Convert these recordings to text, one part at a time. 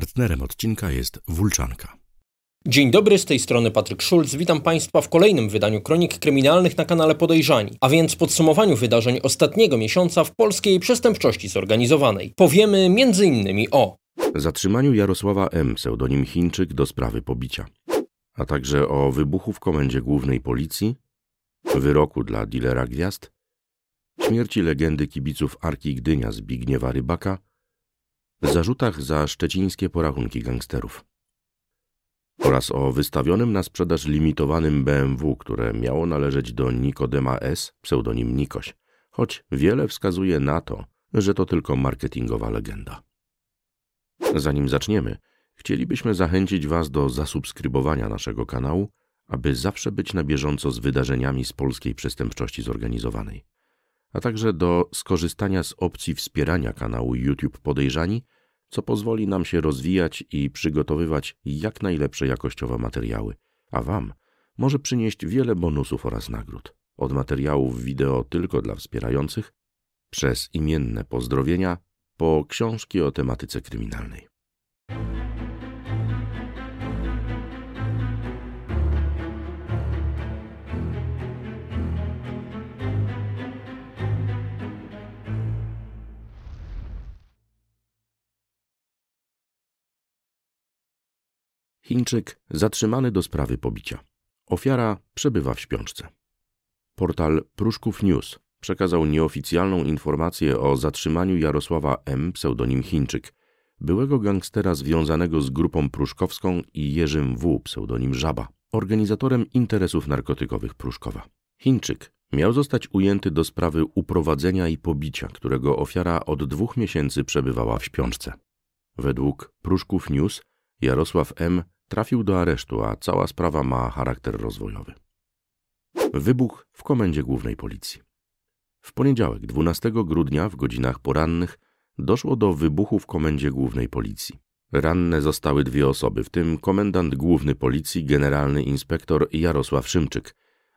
Partnerem odcinka jest Wulczanka. Dzień dobry, z tej strony Patryk Szulc. Witam Państwa w kolejnym wydaniu Kronik Kryminalnych na kanale Podejrzani, a więc podsumowaniu wydarzeń ostatniego miesiąca w polskiej przestępczości zorganizowanej. Powiemy m.in. o zatrzymaniu Jarosława M., pseudonim Chińczyk, do sprawy pobicia, a także o wybuchu w Komendzie Głównej Policji, wyroku dla dilera gwiazd, śmierci legendy kibiców Arki Gdynia Zbigniewa Rybaka, zarzutach za szczecińskie porachunki gangsterów oraz o wystawionym na sprzedaż limitowanym BMW, które miało należeć do Nikodema S., pseudonim Nikoś, choć wiele wskazuje na to, że to tylko marketingowa legenda. Zanim zaczniemy, chcielibyśmy zachęcić Was do zasubskrybowania naszego kanału, aby zawsze być na bieżąco z wydarzeniami z polskiej przestępczości zorganizowanej, a także do skorzystania z opcji wspierania kanału YouTube Podejrzani – co pozwoli nam się rozwijać i przygotowywać jak najlepsze jakościowe materiały, a Wam może przynieść wiele bonusów oraz nagród. Od materiałów wideo tylko dla wspierających, przez imienne pozdrowienia, po książki o tematyce kryminalnej. Chińczyk zatrzymany do sprawy pobicia. Ofiara przebywa w śpiączce. Portal Pruszków News przekazał nieoficjalną informację o zatrzymaniu Jarosława M., pseudonim Chińczyk, byłego gangstera związanego z grupą pruszkowską i Jerzym W., pseudonim Żaba, organizatorem interesów narkotykowych Pruszkowa. Chińczyk miał zostać ujęty do sprawy uprowadzenia i pobicia, którego ofiara od dwóch miesięcy przebywała w śpiączce. Według Pruszków News Jarosław M. trafił do aresztu, a cała sprawa ma charakter rozwojowy. Wybuch w Komendzie Głównej Policji. W poniedziałek, 12 grudnia, w godzinach porannych, doszło do wybuchu w Komendzie Głównej Policji. Ranne zostały dwie osoby, w tym komendant główny policji, generalny inspektor Jarosław Szymczyk,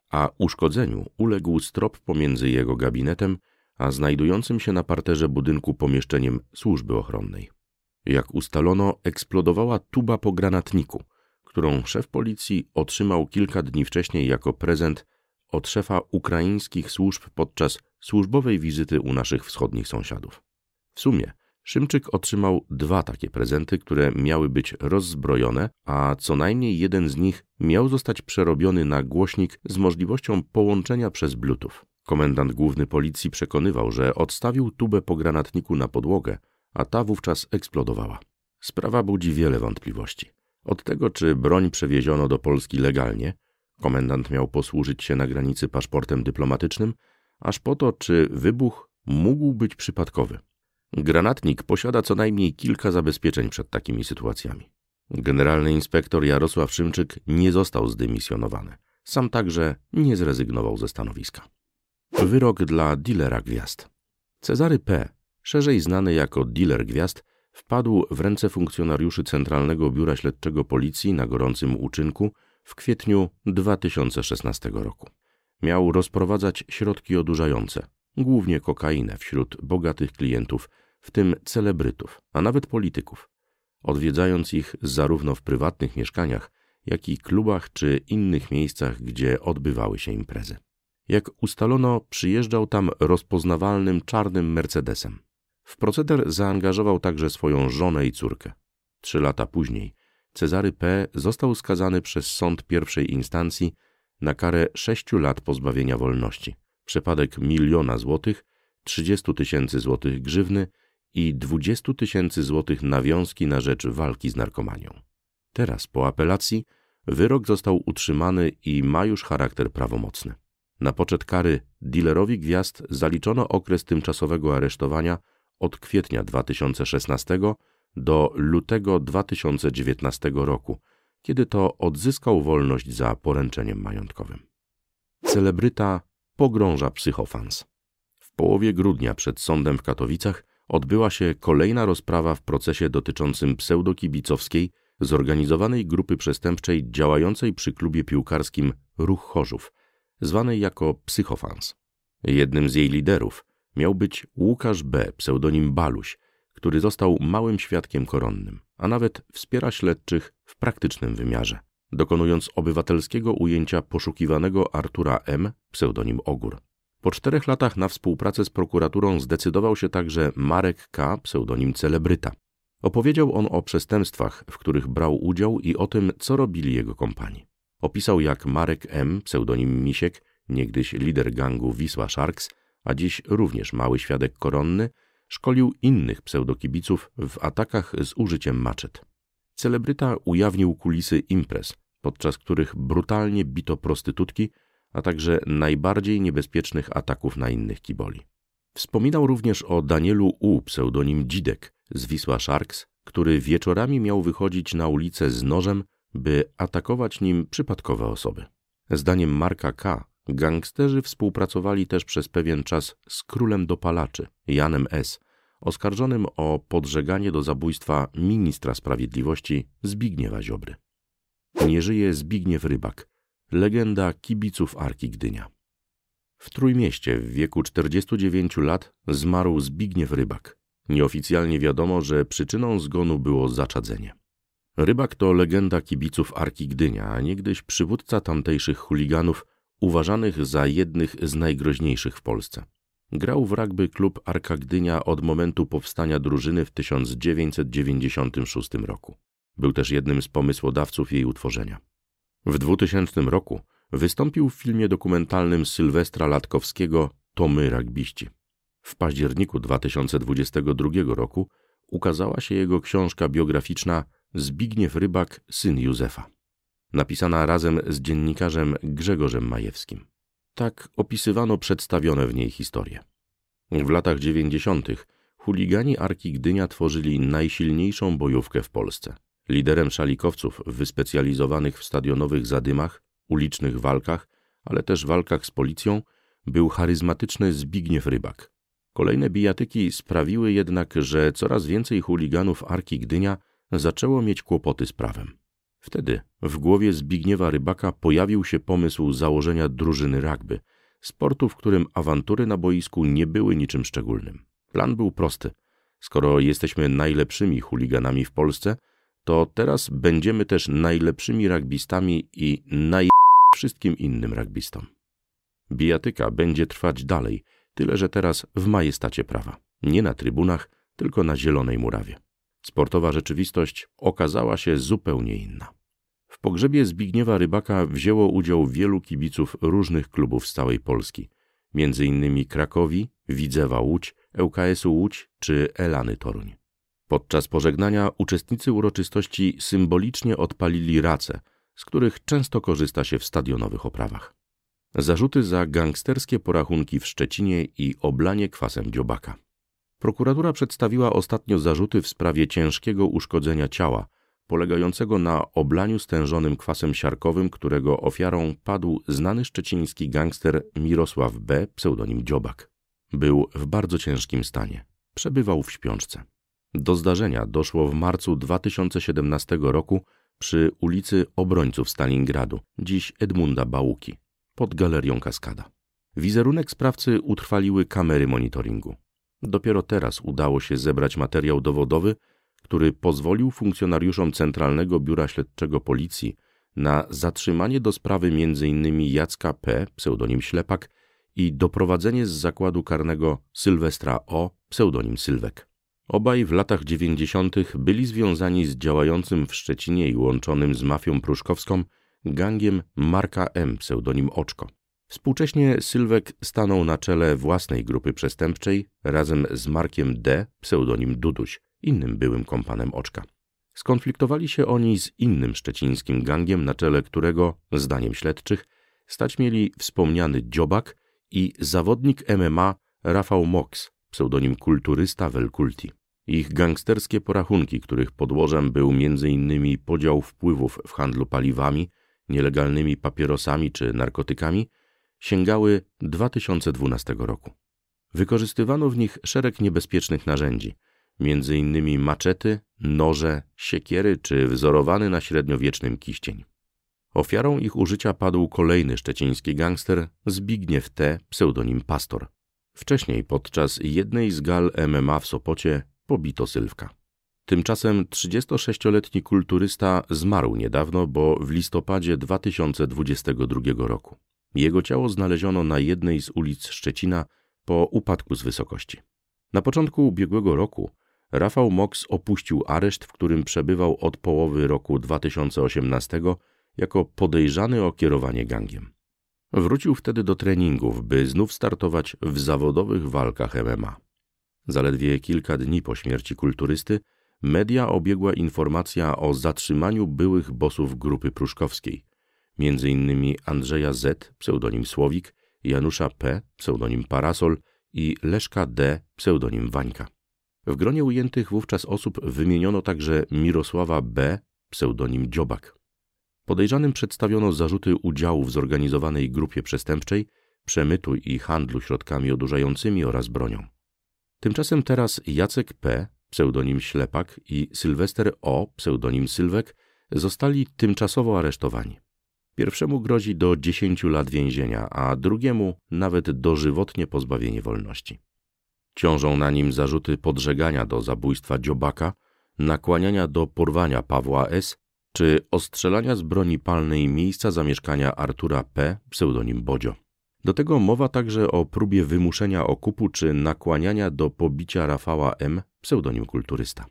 a uszkodzeniu uległ strop pomiędzy jego gabinetem a znajdującym się na parterze budynku pomieszczeniem służby ochronnej. Jak ustalono, eksplodowała tuba po granatniku, którą szef policji otrzymał kilka dni wcześniej jako prezent od szefa ukraińskich służb podczas służbowej wizyty u naszych wschodnich sąsiadów. W sumie Szymczyk otrzymał dwa takie prezenty, które miały być rozzbrojone, a co najmniej jeden z nich miał zostać przerobiony na głośnik z możliwością połączenia przez Bluetooth. Komendant główny policji przekonywał, że odstawił tubę po granatniku na podłogę, a ta wówczas eksplodowała. Sprawa budzi wiele wątpliwości. Od tego, czy broń przewieziono do Polski legalnie, komendant miał posłużyć się na granicy paszportem dyplomatycznym, aż po to, czy wybuch mógł być przypadkowy. Granatnik posiada co najmniej kilka zabezpieczeń przed takimi sytuacjami. Generalny inspektor Jarosław Szymczyk nie został zdymisjonowany. Sam także nie zrezygnował ze stanowiska. Wyrok dla dilera gwiazd. Cezary P szerzej znany jako dealer gwiazd, wpadł w ręce funkcjonariuszy Centralnego Biura Śledczego Policji na gorącym uczynku w kwietniu 2016 roku. Miał rozprowadzać środki odurzające, głównie kokainę wśród bogatych klientów, w tym celebrytów, a nawet polityków, odwiedzając ich zarówno w prywatnych mieszkaniach, jak i klubach czy innych miejscach, gdzie odbywały się imprezy. Jak ustalono, przyjeżdżał tam rozpoznawalnym czarnym Mercedesem. W proceder zaangażował także swoją żonę i córkę. Trzy lata później Cezary P. został skazany przez sąd pierwszej instancji na karę sześciu lat pozbawienia wolności, przepadek miliona złotych, 30 tysięcy złotych grzywny i 20 tysięcy złotych nawiązki na rzecz walki z narkomanią. Teraz, po apelacji, wyrok został utrzymany i ma już charakter prawomocny. Na poczet kary dealerowi gwiazd zaliczono okres tymczasowego aresztowania od kwietnia 2016 do lutego 2019 roku, kiedy to odzyskał wolność za poręczeniem majątkowym. Celebryta pogrąża psychofans. W połowie grudnia przed sądem w Katowicach odbyła się kolejna rozprawa w procesie dotyczącym pseudokibicowskiej zorganizowanej grupy przestępczej działającej przy klubie piłkarskim Ruch Chorzów, zwanej jako Psychofans. Jednym z jej liderów miał być Łukasz B., pseudonim Baluś, który został małym świadkiem koronnym, a nawet wspiera śledczych w praktycznym wymiarze, dokonując obywatelskiego ujęcia poszukiwanego Artura M., pseudonim Ogór. Po czterech latach na współpracę z prokuraturą zdecydował się także Marek K., pseudonim Celebryta. Opowiedział on o przestępstwach, w których brał udział i o tym, co robili jego kompani. Opisał, jak Marek M., pseudonim Misiek, niegdyś lider gangu Wisła Sharks, a dziś również mały świadek koronny, szkolił innych pseudokibiców w atakach z użyciem maczet. Celebryta ujawnił kulisy imprez, podczas których brutalnie bito prostytutki, a także najbardziej niebezpiecznych ataków na innych kiboli. Wspominał również o Danielu U, pseudonim Dzidek, z Wisła Sharks, który wieczorami miał wychodzić na ulicę z nożem, by atakować nim przypadkowe osoby. Zdaniem Marka K., gangsterzy współpracowali też przez pewien czas z królem dopalaczy, Janem S., oskarżonym o podżeganie do zabójstwa ministra sprawiedliwości Zbigniewa Ziobry. Nie żyje Zbigniew Rybak, legenda kibiców Arki Gdynia. W Trójmieście w wieku 49 lat zmarł Zbigniew Rybak. Nieoficjalnie wiadomo, że przyczyną zgonu było zaczadzenie. Rybak to legenda kibiców Arki Gdynia, a niegdyś przywódca tamtejszych chuliganów uważanych za jednych z najgroźniejszych w Polsce. Grał w rugby klub Arka Gdynia od momentu powstania drużyny w 1996 roku. Był też jednym z pomysłodawców jej utworzenia. W 2000 roku wystąpił w filmie dokumentalnym Sylwestra Latkowskiego To my rugbyści. W październiku 2022 roku ukazała się jego książka biograficzna Zbigniew Rybak, syn Józefa, napisana razem z dziennikarzem Grzegorzem Majewskim. Tak opisywano przedstawione w niej historie. W latach dziewięćdziesiątych chuligani Arki Gdynia tworzyli najsilniejszą bojówkę w Polsce. Liderem szalikowców wyspecjalizowanych w stadionowych zadymach, ulicznych walkach, ale też walkach z policją był charyzmatyczny Zbigniew Rybak. Kolejne bijatyki sprawiły jednak, że coraz więcej chuliganów Arki Gdynia zaczęło mieć kłopoty z prawem. Wtedy w głowie Zbigniewa Rybaka pojawił się pomysł założenia drużyny rugby, sportu, w którym awantury na boisku nie były niczym szczególnym. Plan był prosty. Skoro jesteśmy najlepszymi chuliganami w Polsce, to teraz będziemy też najlepszymi rugbystami i naj wszystkim innym rugbystom. Bijatyka będzie trwać dalej, tyle że teraz w majestacie prawa. Nie na trybunach, tylko na zielonej murawie. Sportowa rzeczywistość okazała się zupełnie inna. W pogrzebie Zbigniewa Rybaka wzięło udział wielu kibiców różnych klubów z całej Polski, innymi Krakowi, Widzewa Łódź, ŁKS-u Łódź czy Elany Toruń. Podczas pożegnania uczestnicy uroczystości symbolicznie odpalili race, z których często korzysta się w stadionowych oprawach. Zarzuty za gangsterskie porachunki w Szczecinie i oblanie kwasem dziobaka. Prokuratura przedstawiła ostatnio zarzuty w sprawie ciężkiego uszkodzenia ciała, polegającego na oblaniu stężonym kwasem siarkowym, którego ofiarą padł znany szczeciński gangster Mirosław B., pseudonim Dziobak. Był w bardzo ciężkim stanie. Przebywał w śpiączce. Do zdarzenia doszło w marcu 2017 roku przy ulicy Obrońców Stalingradu, dziś Edmunda Bałuki, pod galerią Kaskada. Wizerunek sprawcy utrwaliły kamery monitoringu. Dopiero teraz udało się zebrać materiał dowodowy, który pozwolił funkcjonariuszom Centralnego Biura Śledczego Policji na zatrzymanie do sprawy m.in. Jacka P., pseudonim Ślepak, i doprowadzenie z zakładu karnego Sylwestra O., pseudonim Sylwek. Obaj w latach dziewięćdziesiątych byli związani z działającym w Szczecinie i łączonym z mafią pruszkowską gangiem Marka M., pseudonim Oczko. Współcześnie Sylwek stanął na czele własnej grupy przestępczej razem z Markiem D., pseudonim Duduś, innym byłym kompanem Oczka. Skonfliktowali się oni z innym szczecińskim gangiem, na czele którego, zdaniem śledczych, stać mieli wspomniany Dziobak i zawodnik MMA Rafał Mox, pseudonim kulturysta Welkulti. Ich gangsterskie porachunki, których podłożem był m.in. podział wpływów w handlu paliwami, nielegalnymi papierosami czy narkotykami, sięgały 2012 roku. Wykorzystywano w nich szereg niebezpiecznych narzędzi, m.in. maczety, noże, siekiery czy wzorowany na średniowiecznym kiścień. Ofiarą ich użycia padł kolejny szczeciński gangster Zbigniew T., pseudonim Pastor. Wcześniej, podczas jednej z gal MMA w Sopocie, pobito Sylwka. Tymczasem 36-letni kulturysta zmarł niedawno, bo w listopadzie 2022 roku. Jego ciało znaleziono na jednej z ulic Szczecina po upadku z wysokości. Na początku ubiegłego roku Rafał Mox opuścił areszt, w którym przebywał od połowy roku 2018 jako podejrzany o kierowanie gangiem. Wrócił wtedy do treningów, by znów startować w zawodowych walkach MMA. Zaledwie kilka dni po śmierci kulturysty media obiegła informacja o zatrzymaniu byłych bosów grupy pruszkowskiej, m.in. Andrzeja Z, pseudonim Słowik, Janusza P, pseudonim Parasol i Leszka D, pseudonim Wańka. W gronie ujętych wówczas osób wymieniono także Mirosława B, pseudonim Dziobak. Podejrzanym przedstawiono zarzuty udziału w zorganizowanej grupie przestępczej, przemytu i handlu środkami odurzającymi oraz bronią. Tymczasem teraz Jacek P., pseudonim Ślepak i Sylwester O., pseudonim Sylwek, zostali tymczasowo aresztowani. Pierwszemu grozi do 10 lat więzienia, a drugiemu nawet dożywotnie pozbawienie wolności. Ciążą na nim zarzuty podżegania do zabójstwa Dziobaka, nakłaniania do porwania Pawła S., czy ostrzelania z broni palnej miejsca zamieszkania Artura P., pseudonim Bodzio. Do tego mowa także o próbie wymuszenia okupu czy nakłaniania do pobicia Rafała M., pseudonim kulturysta.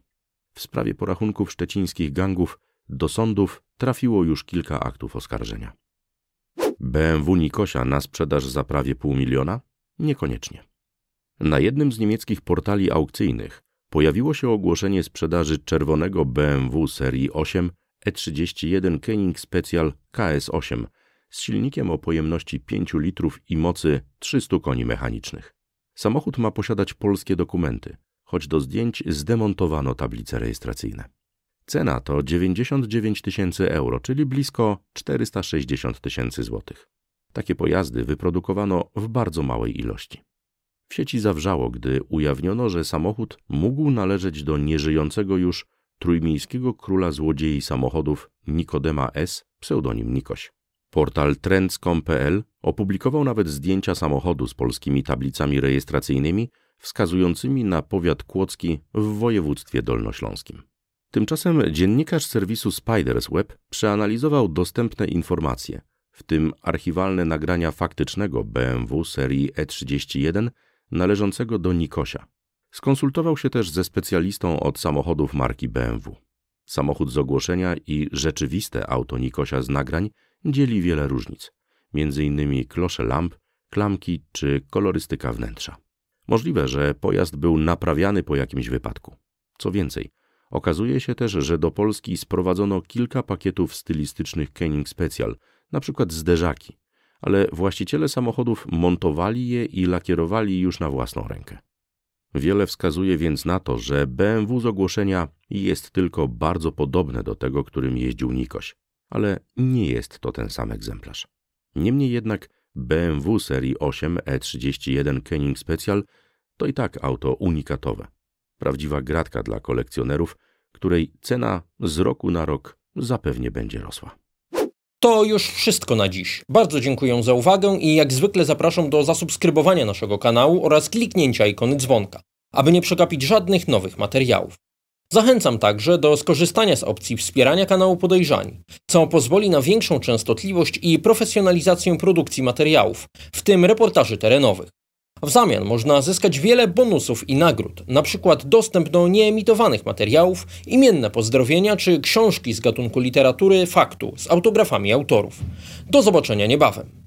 W sprawie porachunków szczecińskich gangów do sądów trafiło już kilka aktów oskarżenia. BMW Nikosia na sprzedaż za prawie pół miliona? Niekoniecznie. Na jednym z niemieckich portali aukcyjnych pojawiło się ogłoszenie sprzedaży czerwonego BMW serii 8 E31 Koenig Special KS8 z silnikiem o pojemności 5 litrów i mocy 300 koni mechanicznych. Samochód ma posiadać polskie dokumenty, choć do zdjęć zdemontowano tablice rejestracyjne. Cena to 99 tysięcy euro, czyli blisko 460 tysięcy złotych. Takie pojazdy wyprodukowano w bardzo małej ilości. W sieci zawrzało, gdy ujawniono, że samochód mógł należeć do nieżyjącego już trójmiejskiego króla złodziei samochodów Nikodema S., pseudonim Nikoś. Portal trends.com.pl opublikował nawet zdjęcia samochodu z polskimi tablicami rejestracyjnymi wskazującymi na powiat kłodzki w województwie dolnośląskim. Tymczasem dziennikarz serwisu Spiders Web przeanalizował dostępne informacje, w tym archiwalne nagrania faktycznego BMW serii E31 należącego do Nikosia. Skonsultował się też ze specjalistą od samochodów marki BMW. Samochód z ogłoszenia i rzeczywiste auto Nikosia z nagrań dzieli wiele różnic, m.in. klosze lamp, klamki czy kolorystyka wnętrza. Możliwe, że pojazd był naprawiany po jakimś wypadku. Co więcej, okazuje się też, że do Polski sprowadzono kilka pakietów stylistycznych Koenig Special, np. zderzaki, ale właściciele samochodów montowali je i lakierowali już na własną rękę. Wiele wskazuje więc na to, że BMW z ogłoszenia jest tylko bardzo podobne do tego, którym jeździł Nikoś, ale nie jest to ten sam egzemplarz. Niemniej jednak BMW serii 8 E31 Koenig Special to i tak auto unikatowe. Prawdziwa gratka dla kolekcjonerów, której cena z roku na rok zapewnie będzie rosła. To już wszystko na dziś. Bardzo dziękuję za uwagę i jak zwykle zapraszam do zasubskrybowania naszego kanału oraz kliknięcia ikony dzwonka, aby nie przegapić żadnych nowych materiałów. Zachęcam także do skorzystania z opcji wspierania kanału Podejrzani, co pozwoli na większą częstotliwość i profesjonalizację produkcji materiałów, w tym reportaży terenowych. W zamian można zyskać wiele bonusów i nagród, np. dostęp do nieemitowanych materiałów, imienne pozdrowienia czy książki z gatunku literatury faktu z autografami autorów. Do zobaczenia niebawem.